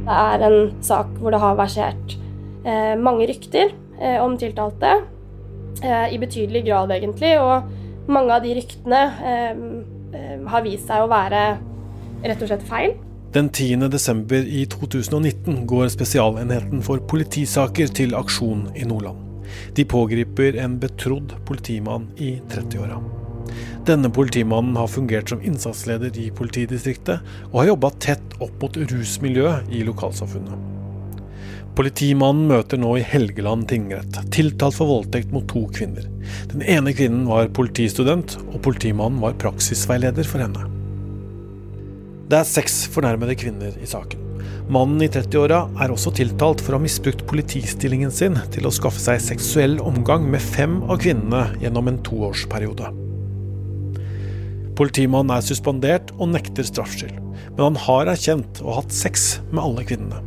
Det er en sak hvor det har versert eh, mange rykter eh, om tiltalte. Eh, I betydelig grad, egentlig. Og mange av de ryktene eh, eh, har vist seg å være rett og slett feil. Den 10. desember i 2019 går Spesialenheten for politisaker til aksjon i Nordland. De pågriper en betrodd politimann i 30-åra. Denne politimannen har fungert som innsatsleder i politidistriktet, og har jobba tett opp mot rusmiljøet i lokalsamfunnet. Politimannen møter nå i Helgeland tingrett, tiltalt for voldtekt mot to kvinner. Den ene kvinnen var politistudent, og politimannen var praksisveileder for henne. Det er seks fornærmede kvinner i saken. Mannen i 30-åra er også tiltalt for å ha misbrukt politistillingen sin til å skaffe seg seksuell omgang med fem av kvinnene gjennom en toårsperiode. Politimannen er suspendert og nekter straffskyld, men han har erkjent og hatt sex med alle kvinnene.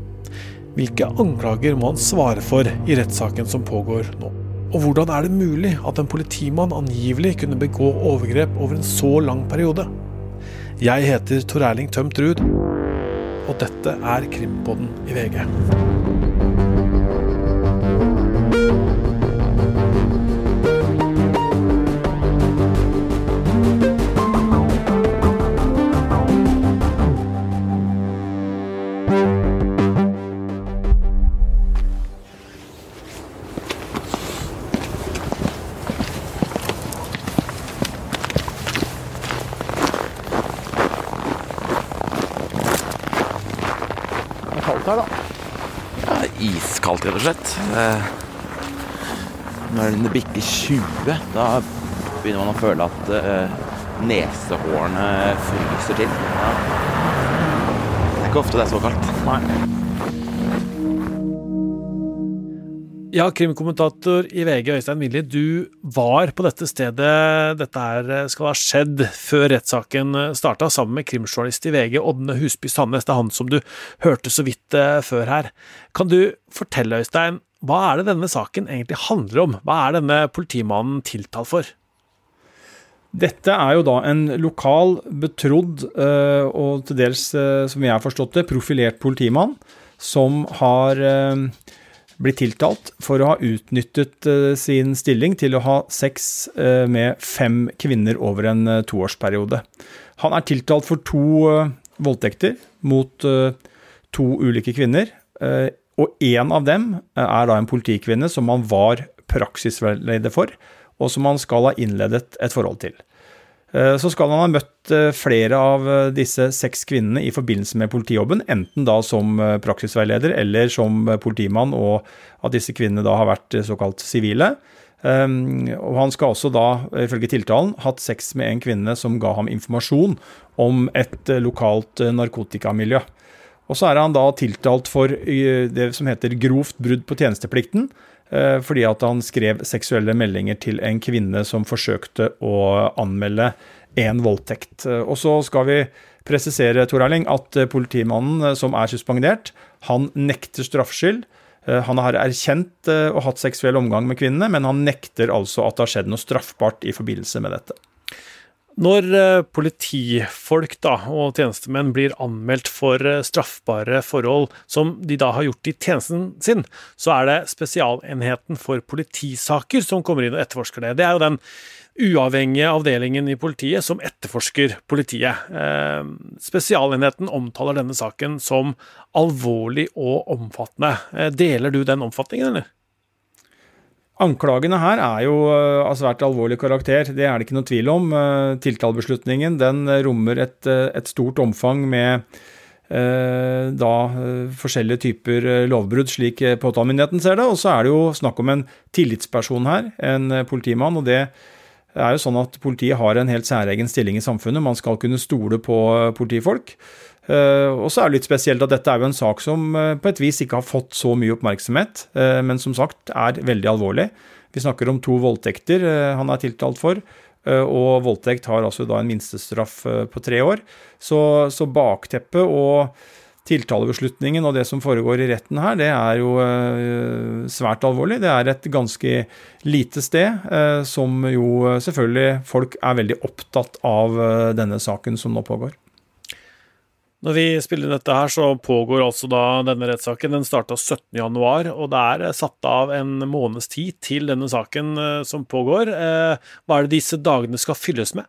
Hvilke anklager må han svare for i rettssaken som pågår nå? Og hvordan er det mulig at en politimann angivelig kunne begå overgrep over en så lang periode? Jeg heter Tor Erling Tømt Ruud, og dette er Krimpodden i VG. Eh, Når det bikker 20, da begynner man å føle at eh, nesehårene fryser til. Ja. Det er ikke ofte det er så kaldt. Nei. Ja, krimkommentator i VG, Øystein Millie, du var på dette stedet dette her skal ha skjedd før rettssaken starta, sammen med krimjournalist i VG, Ådne Husby Sandnes. Det er han som du hørte så vidt eh, før her. Kan du fortelle, Øystein, hva er det denne saken egentlig handler om? Hva er denne politimannen tiltalt for? Dette er jo da en lokal, betrodd eh, og til dels, eh, som jeg har forstått det, profilert politimann som har eh, blitt tiltalt for å ha utnyttet sin stilling til å ha sex med fem kvinner over en toårsperiode. Han er tiltalt for to voldtekter mot to ulike kvinner, og én av dem eh, er da en politikvinne som han var praksisveileder for, og som han skal ha innledet et forhold til. Eh, Så skal han ha møtt eh, flere av disse seks kvinnene i forbindelse med politijobben, enten da som praksisveileder eller som politimann, og at disse kvinnene da har vært såkalt sivile. Og han skal også da, ifølge tiltalen, hatt sex med en kvinne som ga ham informasjon om et lokalt narkotikamiljø. Og så er han da tiltalt for eh, det som heter grovt brudd på tjenesteplikten, eh, fordi at han skrev seksuelle meldinger til en kvinne som forsøkte å anmelde en voldtekt. Eh, Og så skal vi presisere, Tor Erling, at politimannen som er suspendert, han nekter straffskyld. Han har erkjent og hatt seksuell omgang med kvinnene, men han nekter altså at det har skjedd noe straffbart i forbindelse med dette. Når eh, politifolk da, og tjenestemenn blir anmeldt for eh, straffbare forhold som de da har gjort i tjenesten sin, så er det Spesialenheten for politisaker som kommer inn og etterforsker det. Det er jo den uavhengige avdelingen i politiet som etterforsker politiet. Eh, Spesialenheten omtaler denne saken som alvorlig og omfattende. Deler du den omfatningen, eller? Anklagene her er jo eh, av svært alvorlig karakter, det er det ikke noe tvil om. Eh, Tiltalebeslutningen den rommer et, eh, et stort omfang med eh, da forskjellige typer lovbrudd, slik påtalemyndigheten ser det. Og så er det jo snakk om en tillitsperson her, en politimann. og det er jo sånn at Politiet har en helt særegen stilling i samfunnet. Man skal kunne stole på politifolk. Eh, og så er det litt spesielt at dette er jo en sak som eh, på et vis ikke har fått så mye oppmerksomhet, eh, men som sagt er veldig alvorlig. Vi snakker om to voldtekter han er tiltalt for, og voldtekt har altså da en minstestraff på tre år. Så, så bakteppet og tiltalebeslutningen og det som foregår i retten her, det er jo svært alvorlig. Det er et ganske lite sted, som jo selvfølgelig folk er veldig opptatt av denne saken som nå pågår. Når vi spiller dette her, så pågår altså da denne rettssaken. Den starta 17.1, og det er eh, satt av en måneds tid til denne saken eh, som pågår. Eh, hva er det disse dagene skal fylles med?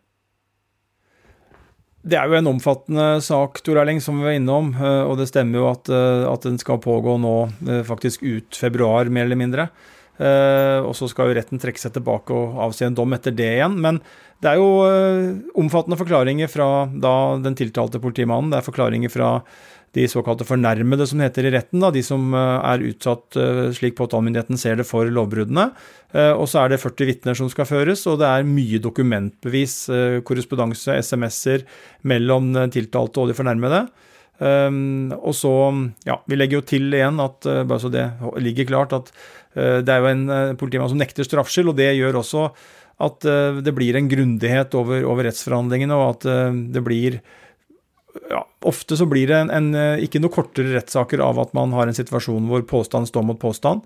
Det er jo en omfattende sak, Tor Erling, som vi var innom. Og det stemmer jo at, at den skal pågå nå faktisk ut februar, mer eller mindre. Og så skal jo retten trekke seg tilbake og avsi en dom etter det igjen. Men det er jo uh, omfattende forklaringer fra da, den tiltalte politimannen. Det er forklaringer fra de såkalte fornærmede, som heter i retten. Da, de som uh, er utsatt, slik påtalemyndigheten ser det, for lovbruddene. og så er det 40 vitner som skal føres, og det er mye dokumentbevis, korrespondanse, SMS-er mellom den tiltalte og de fornærmede. Um, og så, ja, Vi legger jo til igjen, at, bare så det ligger klart, at det er jo en politimann som nekter straffskyld, og det gjør også at det blir en grundighet over, over, rettsforhandlingene, og at det blir ja, Ofte så blir det en, en, eh, ikke noe kortere rettssaker av at man har en situasjon hvor påstand står mot påstand.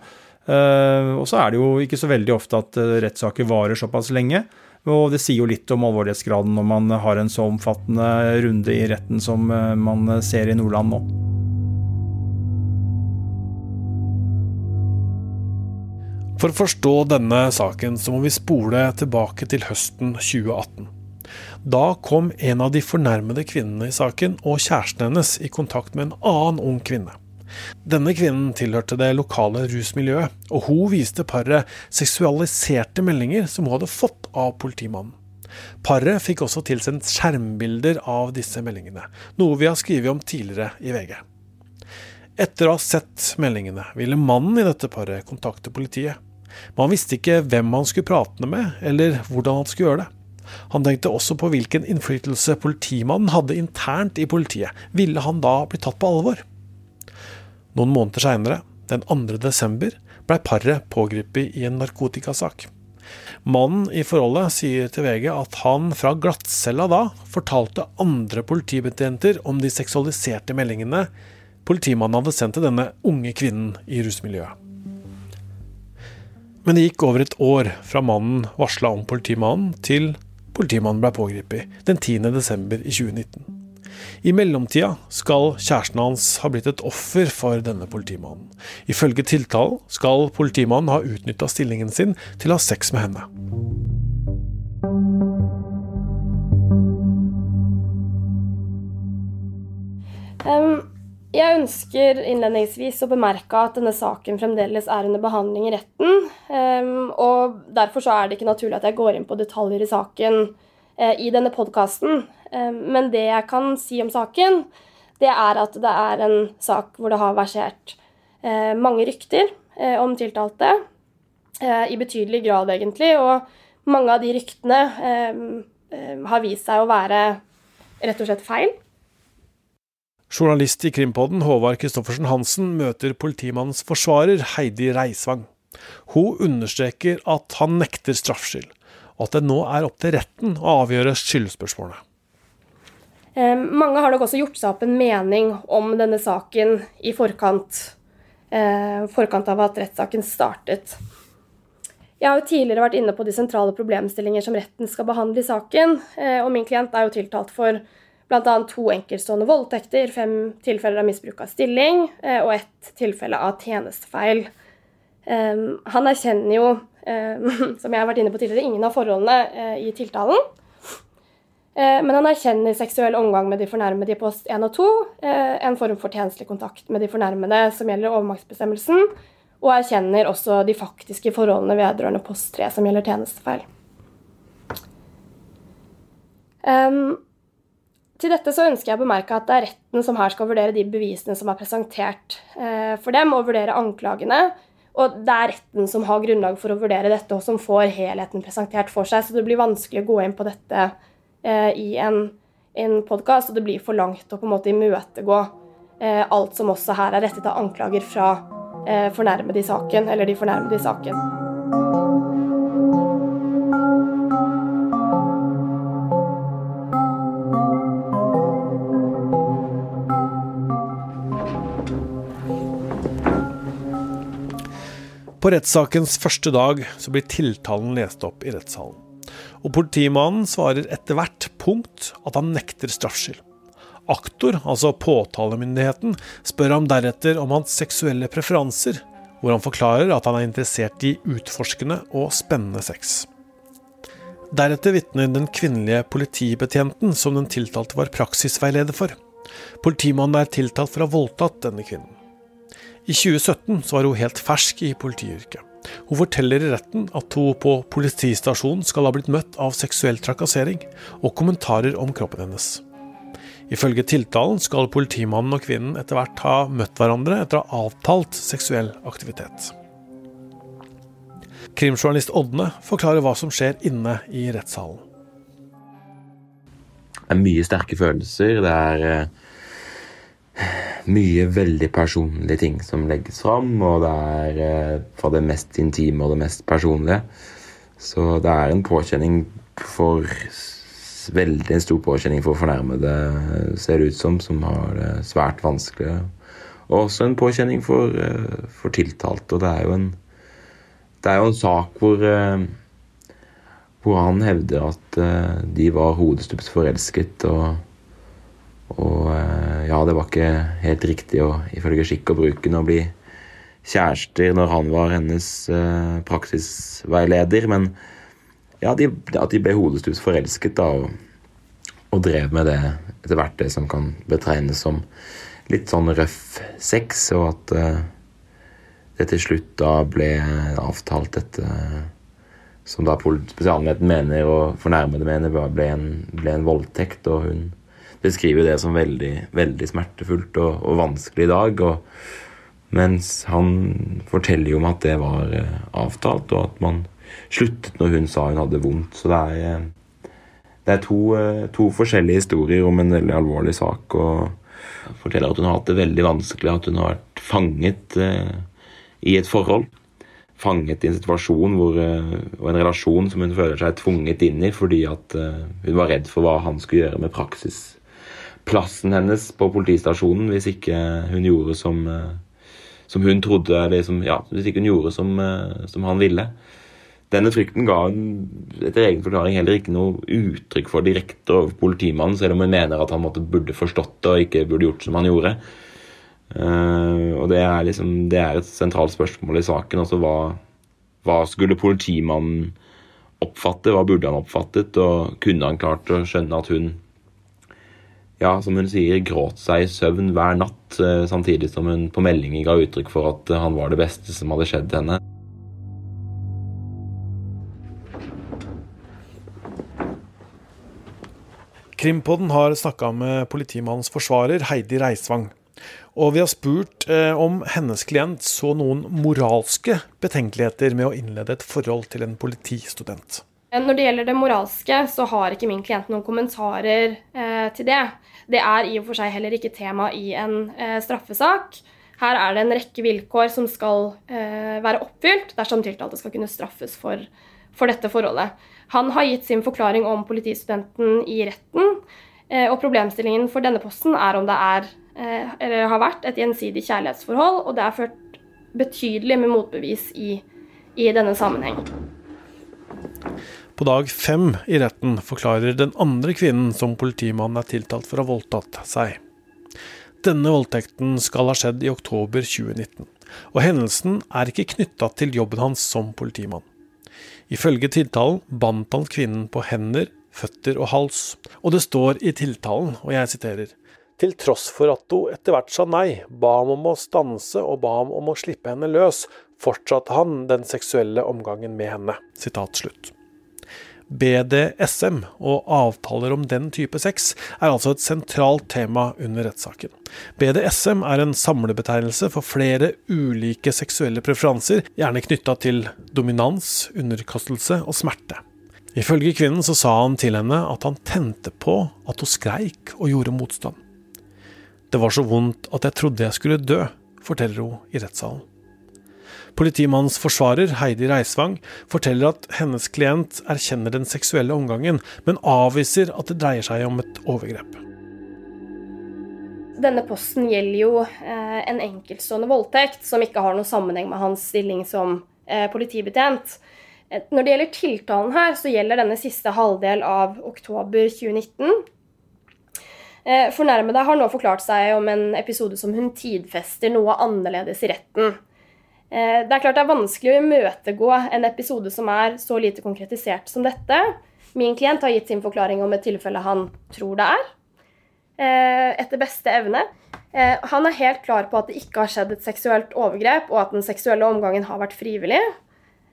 Uh, og så er det jo ikke så veldig ofte at rettssaker varer såpass lenge. Og det sier jo litt om alvorlighetsgraden når man har en så omfattende runde i retten som man ser i Nordland nå. For å forstå denne saken så må vi spole tilbake til høsten 2018. Da kom en av de fornærmede kvinnene i saken og kjæresten hennes i kontakt med en annen ung kvinne. Denne kvinnen tilhørte det lokale rusmiljøet, og hun viste paret seksualiserte meldinger som hun hadde fått av politimannen. Paret fikk også tilsendt skjermbilder av disse meldingene, noe vi har skrevet om tidligere i VG. Etter å ha sett meldingene ville mannen i dette paret kontakte politiet. Men han visste ikke hvem han skulle prate med, eller hvordan han skulle gjøre det. Han tenkte også på hvilken innflytelse politimannen hadde internt i politiet. Ville han da bli tatt på alvor? Noen måneder seinere, den 2. desember, blei paret pågrepet i en narkotikasak. Mannen i forholdet sier til VG at han fra glattcella da fortalte andre politibetjenter om de seksualiserte meldingene politimannen hadde sendt til denne unge kvinnen i rusmiljøet. Men det gikk over et år fra mannen varsla om politimannen, til politimannen ble pågrepet den 10. i 2019. I mellomtida skal kjæresten hans ha blitt et offer for denne politimannen. Ifølge tiltalen skal politimannen ha utnytta stillingen sin til å ha sex med henne. Um, jeg ønsker innledningsvis å bemerke at denne saken fremdeles er under behandling i retten. Um, og derfor er det ikke naturlig at jeg går inn på detaljer i saken i denne podkasten. Um, men det jeg kan si om saken, det er at det er en sak hvor det har versert uh, mange rykter om tiltalte. I betydelig grad, egentlig. Og mange av de ryktene har vist seg å være rett og slett feil. Journalist i Krimpodden Håvard Christoffersen Hansen møter politimannens forsvarer Heidi Reisvang. Hun understreker at han nekter straffskyld, at det nå er opp til retten å avgjøre skyldspørsmålene. Eh, mange har nok også gjort seg opp en mening om denne saken i forkant, eh, forkant av at rettssaken startet. Jeg har jo tidligere vært inne på de sentrale problemstillinger som retten skal behandle i saken, eh, og min klient er jo tiltalt for bl.a. to enkeltstående voldtekter, fem tilfeller av misbruk av stilling og ett tilfelle av tjenestefeil. Han erkjenner jo, som jeg har vært inne på tidligere, ingen av forholdene eh, i tiltalen. Eh, men han erkjenner seksuell omgang med de fornærmede i post 1 og 2, en form for tjenestelig kontakt med de fornærmede som gjelder overmaktsbestemmelsen, og erkjenner også de faktiske forholdene vedrørende post 3 som gjelder tjenestefeil. Til dette så ønsker jeg å bemerke at det er retten som her skal vurdere de bevisene som er presentert eh, for dem, og vurdere anklagene. Og det er retten som har grunnlag for å vurdere dette, og som får helheten presentert for seg. Så det blir vanskelig å gå inn på dette eh, i en, en podkast, og det blir for langt å på en måte imøtegå eh, alt som også her er rettet av anklager fra eh, fornærmede i saken, eller de fornærmede i saken. På rettssakens første dag så blir tiltalen lest opp i rettssalen. Og politimannen svarer etter hvert punkt at han nekter straffskyld. Aktor, altså påtalemyndigheten, spør ham deretter om hans seksuelle preferanser, hvor han forklarer at han er interessert i utforskende og spennende sex. Deretter vitner den kvinnelige politibetjenten som den tiltalte var praksisveileder for. Politimannen er tiltalt for å ha voldtatt denne kvinnen. I 2017 var hun helt fersk i politiyrket. Hun forteller i retten at hun på politistasjonen skal ha blitt møtt av seksuell trakassering og kommentarer om kroppen hennes. Ifølge tiltalen skal politimannen og kvinnen etter hvert ha møtt hverandre etter å ha avtalt seksuell aktivitet. Krimjournalist Ådne forklarer hva som skjer inne i rettssalen. Det er mye sterke følelser. Det er eh, mye veldig personlige ting som legges fram, og det er eh, fra det mest intime og det mest personlige. Så det er en påkjenning for Veldig stor påkjenning for fornærmede, ser det ut som, som har det svært vanskelig. Og også en påkjenning for, eh, for tiltalte. Og det er jo en, det er jo en sak hvor, eh, hvor han hevder at de var hodestups forelsket. og og eh, ja, det var ikke helt riktig å, ifølge skikk og bruken å bli kjærester når han var hennes uh, praksisveileder. Men ja, de, at de ble hodestups forelsket da, og, og, drev med det etter hvert det som kan betegnes som litt sånn røff sex, og at uh, det til slutt da ble avtalt dette som da spesialenheten mener og fornærmede mener ble en, ble en voldtekt, og hun beskriver det som veldig, veldig smertefullt og, og vanskelig i dag. Og, mens han forteller jo om at det var uh, avtalt, og at man sluttet når hun sa hun hadde vondt. Så det er, uh, det er to, uh, to, forskjellige historier om en veldig alvorlig sak. Og forteller at hun har hatt det veldig vanskelig, at hun har vært fanget i et forhold. Fanget i en situasjon hvor, og en relasjon som hun føler seg tvunget inn i fordi at hun var redd for hva han skulle gjøre med praksis plassen hennes på politistasjonen hvis ikke hun gjorde som, eh, som hun trodde eller som, ja, Hvis ikke hun gjorde som, eh, som, han ville. Denne frykten ga hun etter egen forklaring heller ikke noe uttrykk for direkte over politimannen, selv om hun mener at han måtte, burde forstått det og ikke burde gjort som han gjorde. Uh, og det er, liksom, det er et sentralt spørsmål i saken. altså hva, hva skulle politimannen oppfatte? Hva burde han oppfattet? Og kunne han klart å skjønne at hun ja, som hun sier, gråt seg i søvn hver natt, eh, samtidig som hun på meldinger ga uttrykk for at eh, han var det beste som hadde skjedd henne. Krimpodden har snakka med politimannens forsvarer Heidi Reisvang. Og vi har spurt eh, om hennes klient så noen moralske betenkeligheter med å innlede et forhold til en politistudent. Når det gjelder det moralske, så har ikke min klient noen kommentarer eh, til det. Det er i og for seg heller ikke tema i en eh, straffesak. Her er det en rekke vilkår som skal eh, være oppfylt dersom tiltalte skal kunne straffes for, for, dette forholdet. Han har gitt sin forklaring om politistudenten i retten, eh, og problemstillingen for denne posten er om det er, eh, eller har vært et gjensidig kjærlighetsforhold, og det er ført betydelig med motbevis i, i denne sammenheng. På dag fem i retten forklarer den andre kvinnen som politimannen er tiltalt for å ha voldtatt seg. Denne voldtekten skal ha skjedd i oktober 2019, og hendelsen er ikke knytta til jobben hans som politimann. Ifølge tiltalen bandt han kvinnen på hender, føtter og hals, og det står i tiltalen, og jeg siterer, til tross for at hun etter hvert sa nei, ba ham om å stanse og ba ham om å slippe henne løs, fortsatte han den seksuelle omgangen med henne. Sitat slutt. BDSM og avtaler om den type sex er altså et sentralt tema under rettssaken. BDSM er en samlebetegnelse for flere ulike seksuelle preferanser, gjerne knytta til dominans, underkastelse og smerte. Ifølge kvinnen så sa han til henne at han tente på at hun skreik og gjorde motstand. Det var så vondt at jeg trodde jeg skulle dø, forteller hun i rettssalen. Politimannens forsvarer, Heidi Reisvang, forteller at hennes klient erkjenner den seksuelle omgangen, men avviser at det dreier seg om et overgrep. Denne posten gjelder jo eh, en enkeltstående voldtekt som ikke har noen sammenheng med hans stilling som eh, politibetjent. Eh, når det gjelder tiltalen her, så gjelder denne siste halvdel av oktober 2019. Eh, fornærmede har nå forklart seg om en episode som hun tidfester noe annerledes i retten. Eh, det er klart det er vanskelig å imøtegå en episode som er så lite konkretisert som dette. Min klient har gitt sin forklaring om et tilfelle han tror det er, eh, etter beste evne. Han er helt klar på at det ikke har skjedd et seksuelt overgrep, og at den seksuelle omgangen har vært frivillig.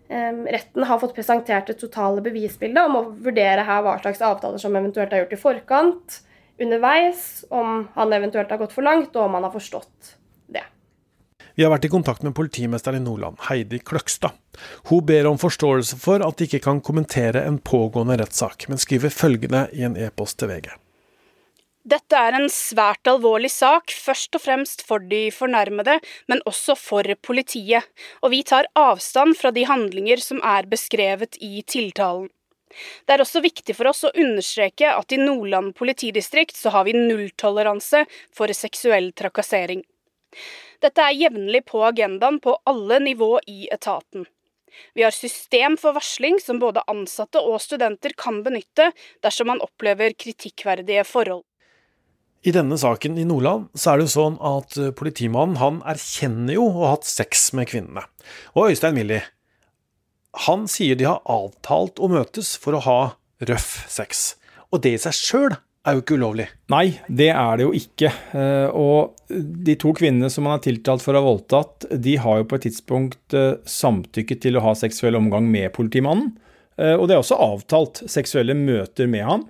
Retten har fått presentert det totale bevisbildet om å vurdere her hva slags avtaler som eventuelt er gjort i forkant, underveis, om han eventuelt har gått for langt, og om han har forstått. Vi har vært i kontakt med politimesteren i Nordland, Heidi Kløkstad. Hun ber om forståelse for at de ikke kan kommentere en pågående rettssak, men skriver følgende i en e-post til VG. Dette er en svært alvorlig sak, først og fremst for de fornærmede, men også for politiet, og vi tar avstand fra de handlinger som er beskrevet i tiltalen. Det er også viktig for oss å understreke at i Nordland politidistrikt så har vi nulltoleranse for seksuell trakassering. Dette er jevnlig på agendaen på alle nivå i etaten. Vi har system for varsling som både ansatte og studenter kan benytte dersom man opplever kritikkverdige forhold. I denne saken i Nordland så er det jo sånn at politimannen han erkjenner jo å ha hatt sex med kvinnene. Og Øystein Millie, han sier de har avtalt å møtes for å ha røff sex. Og det i seg sjøl er jo ikke ulovlig. Nei, det er det jo ikke. Eh, og de to kvinnene som han er tiltalt for å ha voldtatt, de har jo på et tidspunkt eh, samtykket til å ha seksuell omgang med politimannen. Eh, og det er også avtalt seksuelle møter med ham.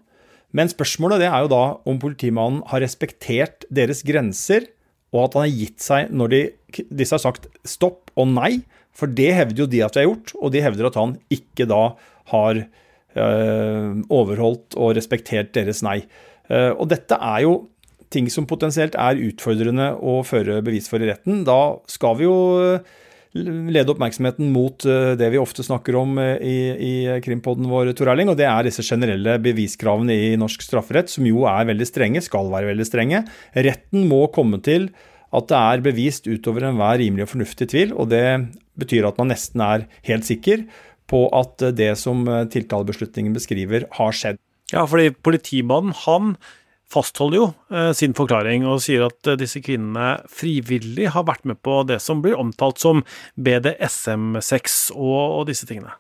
Men spørsmålet det er jo da om politimannen har respektert deres grenser, og at han har gitt seg når de, disse har sagt stopp og nei. For det hevder jo de at de har gjort, og de hevder at han ikke da har øh, overholdt og respektert deres nei. Uh, og dette er jo ting som potensielt er utfordrende å føre bevis for i retten. Da skal vi jo eh, lede oppmerksomheten mot det vi ofte snakker om i, i krimpodden vår, Tor Erling, og det er disse generelle beviskravene i norsk strafferett, som jo er veldig strenge, skal være veldig strenge. Retten må komme til at det er bevist utover enhver rimelig og fornuftig tvil, og det betyr at man nesten er helt sikker på at det som tiltalebeslutningen beskriver, har skjedd. Ja, fordi politimannen, han fastholder jo eh, sin forklaring og sier at eh, disse kvinnene frivillig har vært med på det som blir omtalt som BDSM-sex og, og, disse tingene.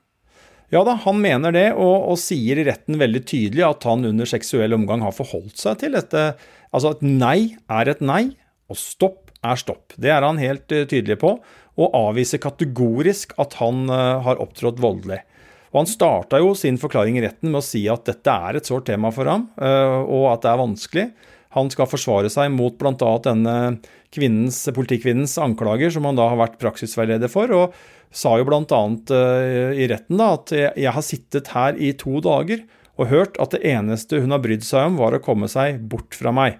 Ja da, han mener det, og, og, sier i retten veldig tydelig at han under seksuell omgang har forholdt seg til dette. Altså at nei er et nei, og stopp er stopp. Det er han helt uh, tydelig på, og avviser kategorisk at han uh, har opptrådt voldelig. Og Han starta jo sin forklaring i retten med å si at dette er et sårt tema for ham, uh, og at det er vanskelig. Han skal forsvare seg mot bl.a. denne kvinnens, politikvinnens anklager, som han da har vært praksisveileder for. og sa jo bl.a. Uh, i retten da, at jeg har sittet her i to dager og hørt at det eneste hun har brydd seg om, var å komme seg bort fra meg.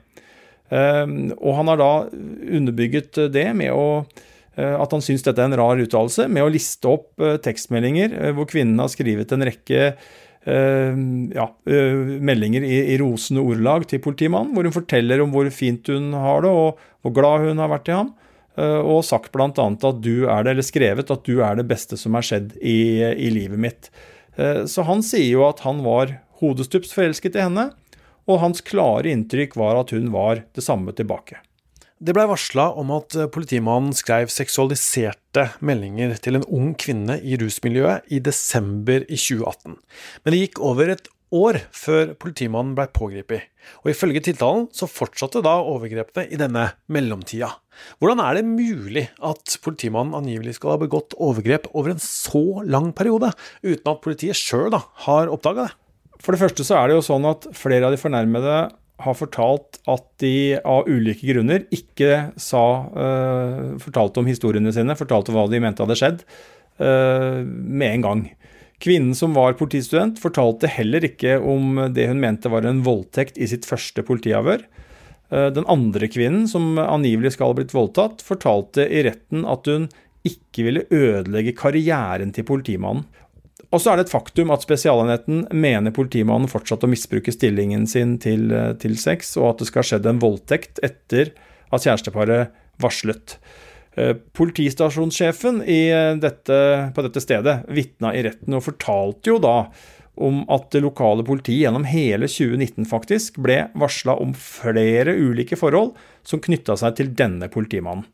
Ehm, og han har da underbygget det med å eh, at han syns dette er en rar uttalelse, med å liste opp eh, tekstmeldinger eh, hvor kvinnen har skrevet en rekke ja, meldinger i, i rosende ordelag til politimannen, hvor hun forteller om hvor fint hun har det, og hvor glad hun har vært i ham. Og sagt bl.a. at du er det, eller skrevet at du er det beste som har skjedd i, i livet mitt. Så han sier jo at han var hodestups forelsket i henne og hans klare inntrykk var at hun var det samme tilbake. Det blei varsla om at politimannen skrev seksualiserte meldinger til en ung kvinne i rusmiljøet i desember i 2018, men det gikk over et år før politimannen blei pågrepet, og ifølge tiltalen så fortsatte da overgrepene i denne mellomtida. Hvordan er det mulig at politimannen angivelig skal ha begått overgrep over en så lang periode, uten at politiet sjøl har oppdaga det? For det første så er det jo sånn at flere av de fornærmede har fortalt at de av ulike grunner ikke sa uh, Fortalte om historiene sine, fortalte hva de mente hadde skjedd, uh, med en gang. Kvinnen som var politistudent, fortalte heller ikke om det hun mente var en voldtekt i sitt første politiavhør. Uh, den andre kvinnen, som angivelig skal ha blitt voldtatt, fortalte i retten at hun ikke ville ødelegge karrieren til politimannen. Og så er det et faktum at Spesialenheten mener politimannen fortsatt å misbruke stillingen sin til, eh, til sex, og at det skal ha skjedd en voldtekt etter at kjæresteparet varslet. Eh, politistasjonssjefen dette, på dette stedet vitna i retten og fortalte jo da om at det lokale politiet gjennom hele 2019 faktisk ble varsla om flere ulike forhold som knytta seg til denne politimannen.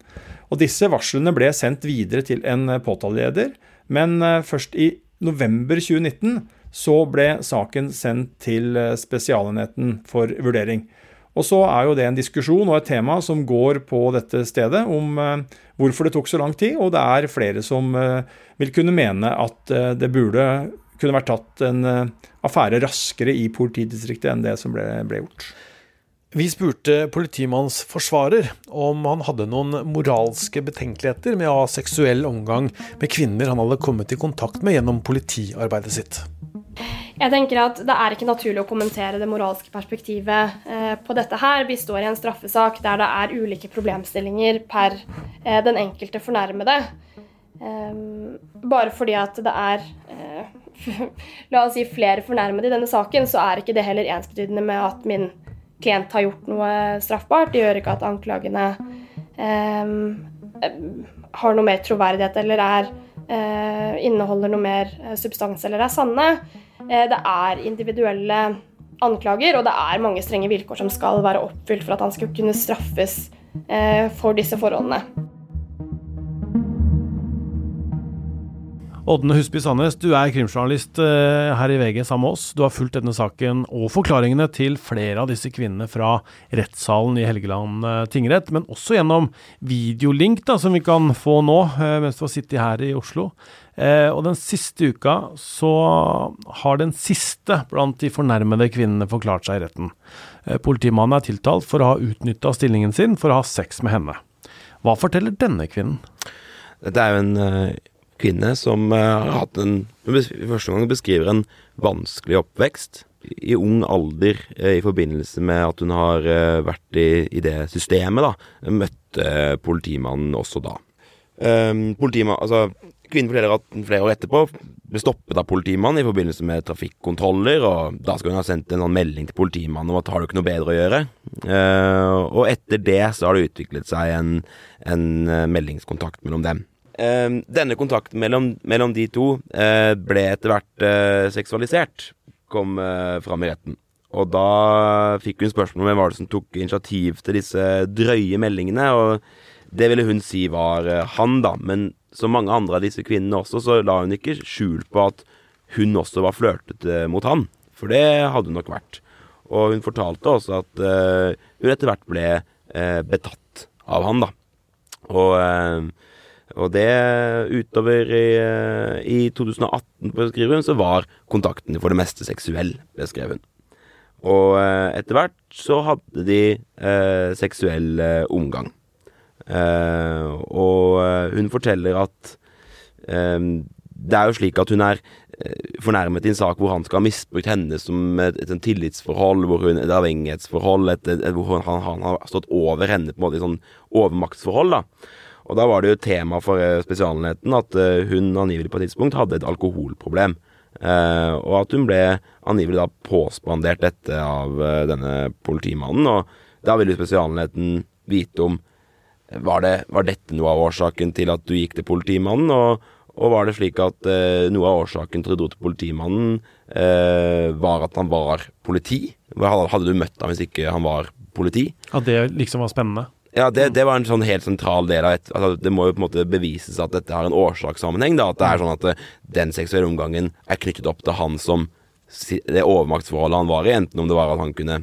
Og Disse varslene ble sendt videre til en påtaleleder, men eh, først i november 2019 så ble saken sendt til eh, Spesialenheten for vurdering. Og så er jo det en diskusjon og et tema som går på dette stedet om eh, hvorfor det tok så lang tid, og det er flere som vil kunne mene at det burde kunne vært tatt en affære raskere i politidistriktet enn det som ble, ble gjort. Vi spurte politimannens forsvarer om han hadde noen moralske betenkeligheter med å ha seksuell omgang med kvinner han hadde kommet i kontakt med gjennom politiarbeidet sitt. Jeg tenker at Det er ikke naturlig å kommentere det moralske perspektivet eh, på dette her. Vi står i en straffesak der det er ulike problemstillinger per eh, den enkelte fornærmede. Eh, bare fordi at det er eh, la oss si flere fornærmede i denne saken, så er ikke det heller ensbetydende med at min klient har gjort noe straffbart. Det gjør ikke at anklagene eh, har noe mer troverdighet eller er, eh, inneholder noe mer eh, substans eller er sanne. Eh, det er individuelle anklager, og det er mange strenge vilkår som skal være oppfylt for at han skal kunne straffes eh, for disse forholdene. Ådne Husby Sandnes, du er krimjournalist eh, her i VG sammen med oss. Du har fulgt denne saken og forklaringene til flere av disse kvinnene fra rettssalen i Helgeland eh, tingrett, men også gjennom videolink da, som vi kan få nå eh, mens du har sittet her i Oslo. Og den siste uka så har den siste blant de fornærmede kvinnene forklart seg i retten. Politimannen er tiltalt for å ha utnytta stillingen sin for å ha sex med henne. Hva forteller denne kvinnen? Dette er jo en kvinne som uh, har hatt en Første gang beskriver en vanskelig oppvekst. I ung alder, uh, i forbindelse med at hun har uh, vært i, i, det systemet, da. Møtte politimannen også da. Um, altså, kvinnen forteller at flere år etterpå ble stoppet av politimannen i forbindelse med trafikkontroller, og da skal hun ha sendt en sånn melding til politimannen om at har du ikke noe bedre å gjøre? Og etter det så har det utviklet seg en, en meldingskontakt mellom dem. Ehm, denne kontakten mellom, mellom de to uh, ble etter hvert uh, seksualisert, kom uh, fram i retten. Og da fikk hun spørsmål om hvem var det som tok initiativ til disse drøye meldingene. Og det ville hun si var han, da. Men som mange andre av disse kvinnene også, så la hun ikke skjul på at hun også var flørtete mot han. For det hadde hun nok vært. Og hun fortalte også at hun etter hvert ble betatt av han, da. Og og det utover i, i 2018 beskriver hun, så var kontakten for det meste seksuell, beskrev hun. Og eh, etter hvert så hadde de eh, seksuell eh, omgang. Eh, og eh, hun forteller at eh, det er jo slik at hun er fornærmet i en sak hvor han skal ha misbrukt henne som et, et, et tillitsforhold, hvor hun, et avhengighetsforhold, et, et, hvor han, han, har stått over henne på en måte i sånn overmaktsforhold. da. Og da var det jo tema for eh, Spesialenheten at eh, hun angivelig på et tidspunkt hadde et alkoholproblem. Eh, og at hun ble angivelig da påspandert dette av denne politimannen. Og da ville Spesialenheten vite om var, det, var dette noe av årsaken til at du gikk til politimannen, og, og var det slik at eh, noe av årsaken til at du dro til politimannen, eh, var at han var politi? Hadde, du møtt ham hvis ikke han var politi? At det liksom var spennende? Ja, det, det, var en sånn helt sentral del av et altså, Det må jo på en måte bevises at dette har en årsakssammenheng. Da, at det er sånn at eh, den seksuelle omgangen er knyttet opp til han som det overmaktsforholdet han var i. Enten om det var at han kunne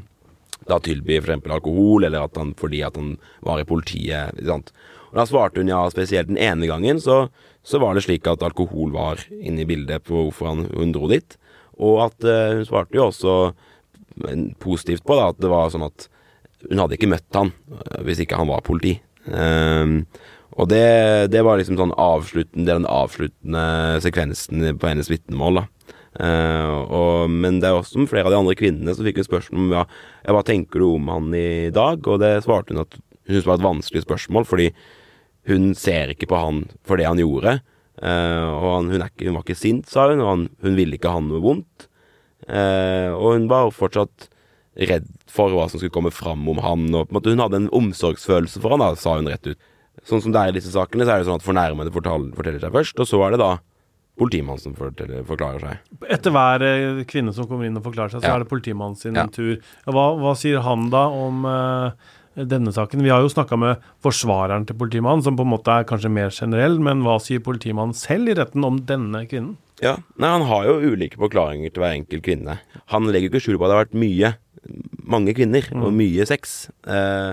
da tilby f.eks. alkohol, eller at han, fordi at han var i politiet. Og Da svarte hun ja, spesielt den ene gangen, så, så var det slik at alkohol var inne i bildet på hvorfor han, hun dro dit. Og at uh, hun svarte jo også positivt på da, at det var sånn at hun hadde ikke møtt han eh, hvis ikke han var politi. Um, og det, det, var liksom sånn avsluttende, den avsluttende sekvensen på hennes vitnemål. da. Uh, og, men det er også flere av de andre kvinnene som fikk en spørsmål om ja, hva tenker du om han i dag, og det svarte hun at hun syntes var et vanskelig spørsmål, fordi hun ser ikke på han for det han gjorde. Uh, og han, hun, ikke, hun, var ikke sint, sa hun, og han, hun ville ikke ha noe vondt. Uh, og hun var fortsatt redd for hva som skulle komme fram om han. Og måte Hun hadde en omsorgsfølelse for han, da, sa hun rett ut. Sånn som det er i disse sakene, så er det sånn at fornærmede forteller seg først, og så er det da politimannen som forklarer seg. Etter hver eh, kvinne som kommer inn og forklarer seg, så Ja. er det politimannen sin Ja. tur. Hva, hva sier han da om uh, denne saken? Vi har jo snakka med forsvareren til politimannen, som på en måte er kanskje mer generell, men hva sier politimannen selv i retten om denne kvinnen? Ja, Nei, Han har jo ulike forklaringer til hver enkelt kvinne. Han legger ikke skjul på at det har vært mye, mange kvinner, og mye sex. Eh,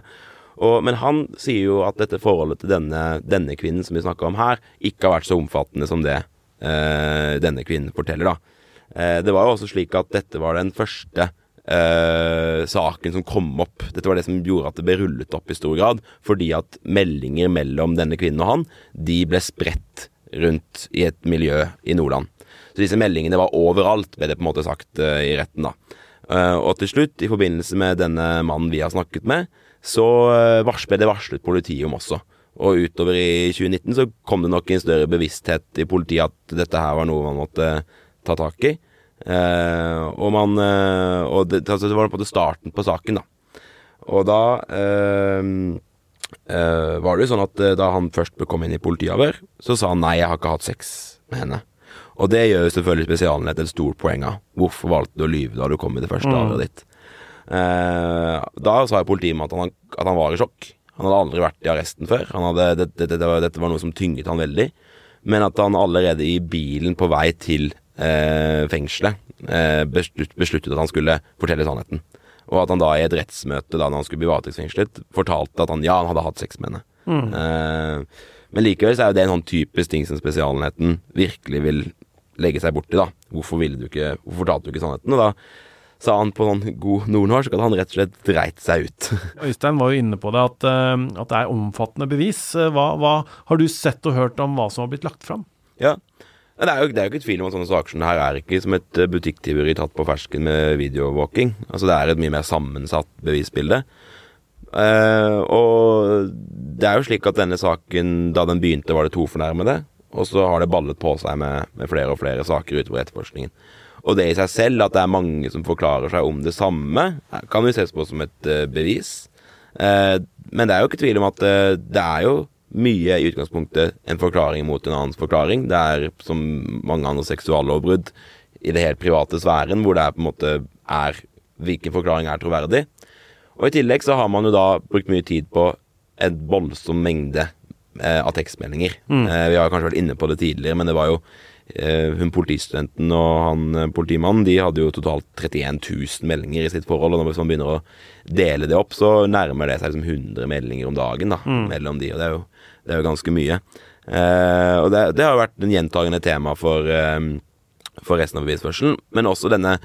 og, men han sier jo at dette forholdet til denne, denne kvinnen som vi snakka om her, ikke har vært så omfattende som det eh, denne kvinnen forteller, da. Eh, det var jo også slik at dette var den første eh, saken som kom opp. Dette var det som gjorde at det ble rullet opp i stor grad, fordi at meldinger mellom denne kvinnen og han, de ble spredt rundt i et miljø i Nordland. Så disse meldingene var overalt, ble det på en måte sagt eh, i retten, da. Eh, og til slutt, i forbindelse med denne mannen vi har snakket med, så uh, ble det varslet politiet om også. Og utover i 2019 så kom det nok en større bevissthet i politiet at dette her var noe man måtte ta tak i. Eh, og man eh, Og det, altså det var på en måte starten på saken, da. Og da eh, eh, var det jo sånn at eh, da han først kom inn i politiavhør, så sa han nei, jeg har ikke hatt sex med henne. Og det gjør jo selvfølgelig Spesialenhet et stort poeng av. Hvorfor valgte du å lyve da du kom i det første Mm. avhøret ditt? Eh, da sa jo politimannen at, han- at han var i sjokk. Han hadde aldri vært i arresten før. Han hadde, det, det, det, var, dette var noe som tynget han veldig. Men at han allerede i bilen på vei til eh, fengselet eh, beslutt, besluttet at han skulle fortelle sannheten. Og at han da i et rettsmøte da når han skulle bli varetektsfengslet, fortalte at han ja, han hadde hatt sex med henne. Eh, men likevel så er jo det en sånn typisk ting som Spesialenheten virkelig vil legge seg borti, da. Hvorfor ville du ikke Hvorfor fortalte du ikke sannheten? Og da sa han på sånn god nordnorsk at han rett og slett dreit seg ut. Øystein var jo inne på det, at, eh, at det er omfattende bevis. Eh, Hva, hva har du sett og hørt om hva som har blitt lagt fram? Ja. Det er, jo, det er jo ikke tvil om at sånne saker som det her er ikke som et eh, butikktyveri tatt på fersken med videoovervåking. Altså det er et mye mer sammensatt bevisbilde. Eh, og det er jo slik at denne saken, da den begynte, var det to fornærmede. Og så har det ballet på seg med, med flere og flere saker utover etterforskningen. Og det i seg selv, at det er mange som forklarer seg om det samme, kan jo ses på som et uh, bevis. Uh, men det er jo ikke tvil om at uh, det er jo mye i utgangspunktet en forklaring mot en annens forklaring. Det er som mange andre seksuallovbrudd i det helt private sfæren, hvor det er på en måte er hvilken forklaring er troverdig. Og i tillegg så har man jo da brukt mye tid på en voldsom mengde av tekstmeldinger. Eh, vi har kanskje vært inne på det tidligere, men det var jo eh, hun politistudenten og han eh, politimannen de hadde jo totalt 31 000 meldinger i sitt forhold. Og hvis man begynner å dele det opp, så nærmer det seg liksom 100 meldinger om dagen da, mellom de, og det er jo, det er jo ganske mye. Eh, og det, det har jo vært en gjentagende tema for, eh, for resten av bevisførselen, men også denne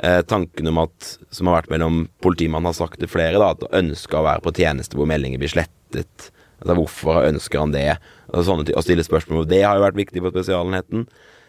eh, tanken om at, som har vært mellom politimannen har sagt til flere, da, at ønsket å være på tjeneste hvor meldinger blir slettet. Altså Hvorfor ønsker han det? Ting, Å stille spørsmål om det har jo vært viktig for Spesialenheten.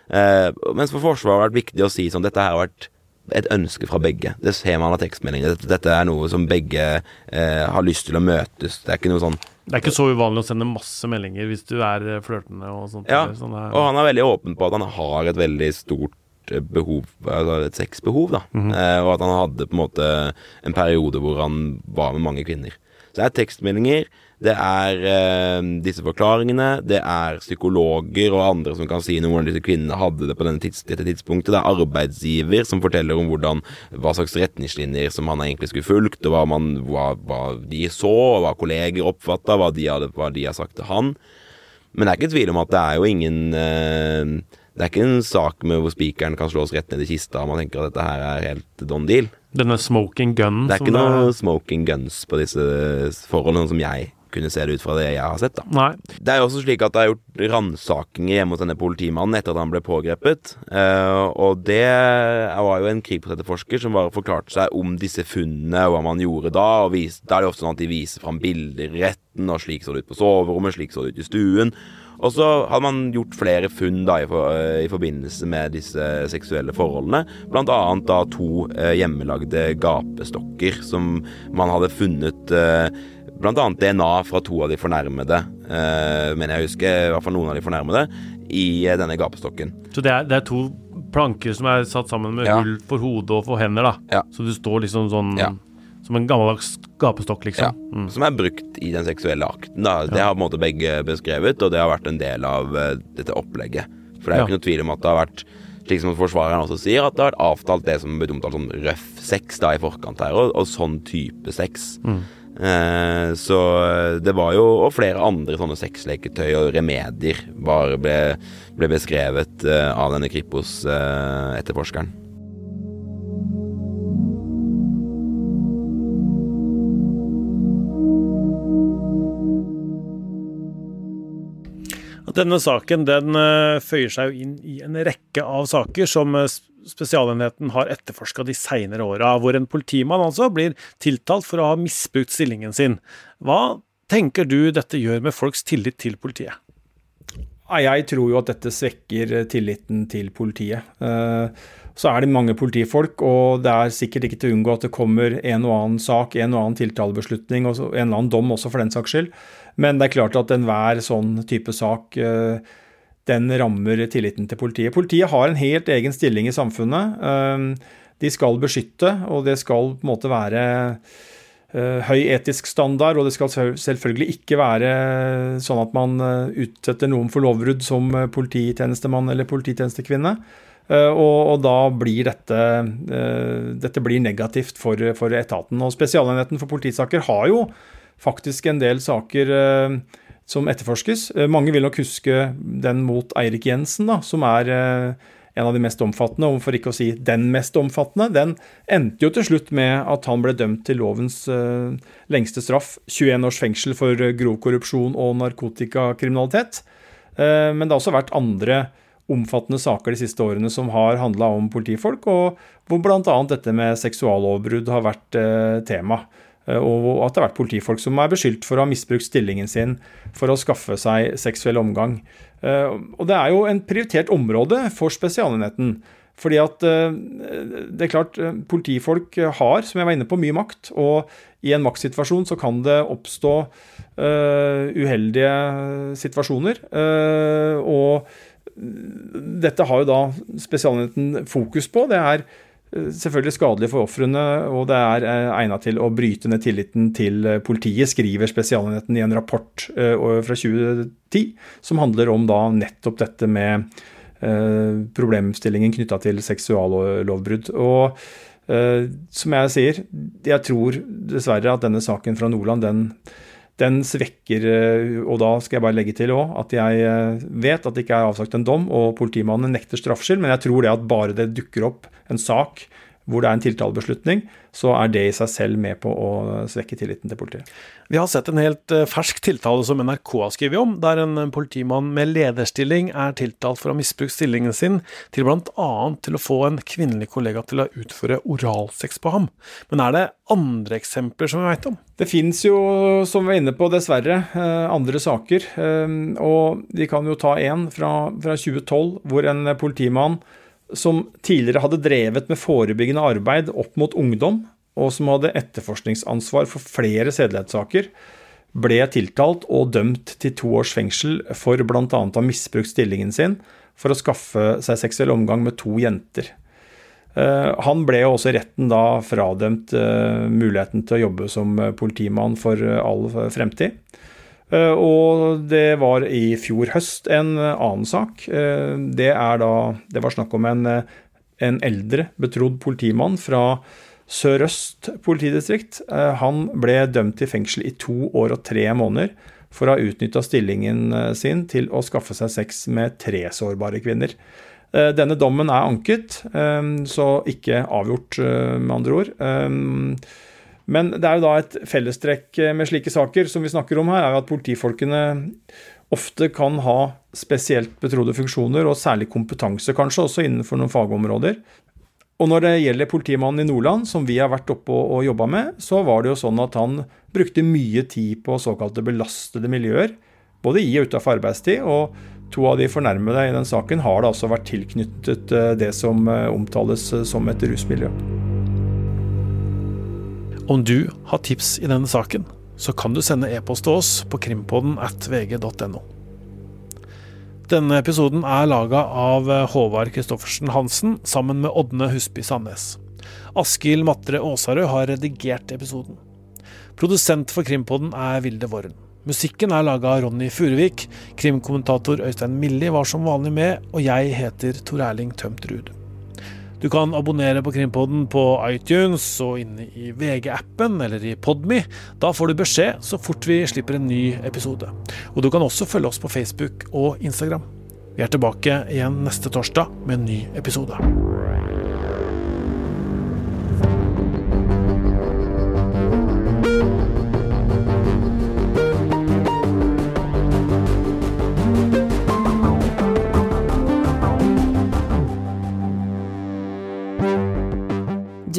Eh, mens for Forsvaret har det vært viktig å si sånn Dette her har vært et ønske fra begge. Det ser man av tekstmeldinger. Dette, dette er noe som begge eh, har lyst til å møtes. Det er ikke noe sånn Det er ikke så uvanlig å sende masse meldinger hvis du er eh, flørtende og sånt. Ja, sånn og han er veldig åpen på at han har et veldig stort eh, behov, altså et sexbehov, da. eh, og at han hadde på en måte en periode hvor han var med mange kvinner. Så det er tekstmeldinger, det er eh, disse forklaringene, det er psykologer og andre som kan si noe om hvordan disse kvinnene hadde det på tids, dette tidspunktet. Det er arbeidsgiver som forteller om hvordan, hva slags retningslinjer som han egentlig skulle fulgt, og hva, man, hva, hva de så, og hva kolleger oppfatta, hva, hva de har sagt til han. Men det er ikke tvil om at det er jo ingen eh, Det er ikke en sak med hvor spikeren kan slås rett ned i kista og man tenker at dette her er helt don deal. Denne smoking gun Det er ikke noe smoking guns på disse forholdene, sånn som jeg kunne se det ut fra det jeg har sett. da Nei. Det er jo også slik at det er gjort ransakinger hjemme hos denne politimannen etter at han ble pågrepet. Uh, og det var jo en krigsetterforsker som bare forklarte seg om disse funnene og hva man gjorde da. og vis, Da er det ofte sånn at de viser fram bilder i retten, og slik så det ut på soverommet, slik så det ut i stuen. Og så hadde man gjort flere funn da i, for, eh, i forbindelse med disse seksuelle forholdene. Blant annet da to eh, hjemmelagde gapestokker som man hadde funnet eh, Annet DNA fra to av de fornærmede, eh, men jeg husker, i hvert fall noen av de fornærmede, i eh, denne gapestokken. Så det er, det er to planker som er satt sammen med Ja. hull for hodet og for hender, da. Ja. Så du står liksom sånn Ja. som en gammeldags gapestokk, Ja, liksom. Mm. Som er brukt i den seksuelle akten. Da. Det har på en måte begge beskrevet, og det har vært en del av uh, dette opplegget. For det er jo ikke noe tvil om at det har vært slik som forsvareren også sier, at det har vært avtalt det som blitt omtalt som røff sex da i forkant her, og, og sånn type sex. Mm. Eh, så det var jo Og flere andre sånne sexleketøy og remedier bare ble, ble beskrevet eh, av denne Kripos-etterforskeren. Eh, Denne saken den uh, føyer seg jo inn i en rekke av saker som uh, Spesialenheten har etterforska de seinere åra, hvor en politimann altså blir tiltalt for å ha misbrukt stillingen sin. Hva tenker du dette gjør med folks tillit til politiet? Jeg tror jo at dette svekker eh, tilliten til politiet. Så er det mange politifolk, og det er sikkert ikke til å unngå at det kommer en og annen sak, en og annen tiltalebeslutning og en eller annen dom også for den saks skyld. Men det er klart at enhver sånn type sak eh, den rammer tilliten til politiet. Politiet har en helt egen stilling i samfunnet. Eh, de skal beskytte, og det skal på en måte være eh, høy etisk standard, og det skal selvfølgelig ikke være sånn at man utsetter noen for lovbrudd som polititjenestemann eller polititjenestekvinne. Og, og, da blir dette, dette blir negativt for, for etaten. Og Spesialenheten for politisaker har jo faktisk en del saker eh, som etterforskes. Eh, mange vil nok huske den mot Eirik Jensen, da, som er eh, en av de mest omfattende, og for ikke å si den mest omfattende. Den endte jo til slutt med at han ble dømt til lovens lengste straff, 21 års fengsel for grov korrupsjon og narkotikakriminalitet. Men det har også vært andre omfattende saker de siste årene som har handla om politifolk, og hvor bl.a. dette med seksuallovbrudd har vært tema. Eh, og at det har vært politifolk som er beskyldt for å ha misbrukt stillingen sin for å skaffe seg seksuell omgang. Eh, og det er jo en prioritert område for Spesialenheten. Fordi at eh, det er klart, politifolk har, som jeg var inne på, mye makt. Og i en maktsituasjon så kan det oppstå uheldige situasjoner. og dette har jo da Spesialenheten fokus på. Det er selvfølgelig skadelig for ofrene, og det er eh, egnet til å bryte ned tilliten til eh, politiet, skriver Spesialenheten i en rapport fra 2010 som handler om da nettopp dette med problemstillingen knytta til seksuallovbrudd. Og som jeg sier, jeg tror dessverre at denne saken fra Nordland, den den svekker Og da skal jeg bare legge til òg at jeg vet at det ikke er avsagt en dom, og politimannen nekter straffskyld, men jeg tror det at bare det dukker opp en sak hvor det er en tiltalebeslutning, så er det i seg selv med på å svekke tilliten til politiet. Vi har sett en helt eh, fersk tiltale som NRK har skrevet om, der en politimann med lederstilling er tiltalt for å ha misbrukt stillingen sin til bl.a. til å få en kvinnelig kollega til å utføre oralsex på ham. Men er det andre eksempler som vi veit om? Det fins jo, som vi er inne på, dessverre, eh, andre saker. Eh, og vi kan jo ta en fra, fra 2012, hvor en politimann som tidligere hadde drevet med forebyggende arbeid opp mot ungdom, og som hadde etterforskningsansvar for flere sedelighetssaker, ble tiltalt og dømt til to års fengsel for bl.a. å ha misbrukt stillingen sin for å skaffe seg seksuell omgang med to jenter. Eh, han ble jo også retten da fradømt eh, muligheten til å jobbe som politimann for all fremtid. Eh, og det var i fjor høst en eh, annen sak. Eh, det, da, det var snakk om en, en eldre betrodd politimann fra Sør-Øst politidistrikt. Han ble dømt til fengsel i to år og tre måneder for å ha utnytta stillingen sin til å skaffe seg sex med tre sårbare kvinner. Denne dommen er anket, så ikke avgjort, med andre ord. Men det er jo da et fellestrekk med slike saker som vi snakker om her, er jo at politifolkene ofte kan ha spesielt betrodde funksjoner, og særlig kompetanse kanskje, også innenfor noen fagområder. Og når det gjelder politimannen i Nordland, som vi har vært oppe og, og jobba med, så var det jo sånn at han brukte mye tid på såkalte belastede miljøer, både i og utenfor arbeidstid. og To av de fornærmede i den saken har da altså vært tilknyttet eh, det som eh, omtales som et rusmiljø. Om du har tips i denne saken, så kan du sende e-post til oss på krimpodden at vg.no. Denne episoden er laga av Håvard Christoffersen Hansen sammen med Ådne Husby Sandnes. Askild Matre Aasarød har redigert episoden. Produsent for Krimpodden er Vilde Worren. Musikken er laga av Ronny Furuvik. Krimkommentator Øystein Milli var som vanlig med, og jeg heter Tor Erling Tømt Ruud. Du kan abonnere på Krimpodden på iTunes og inne i VG-appen eller i Podme. Da får du beskjed så fort vi slipper en ny episode. Og du kan også følge oss på Facebook og Instagram. Vi er tilbake igjen neste torsdag med en ny episode.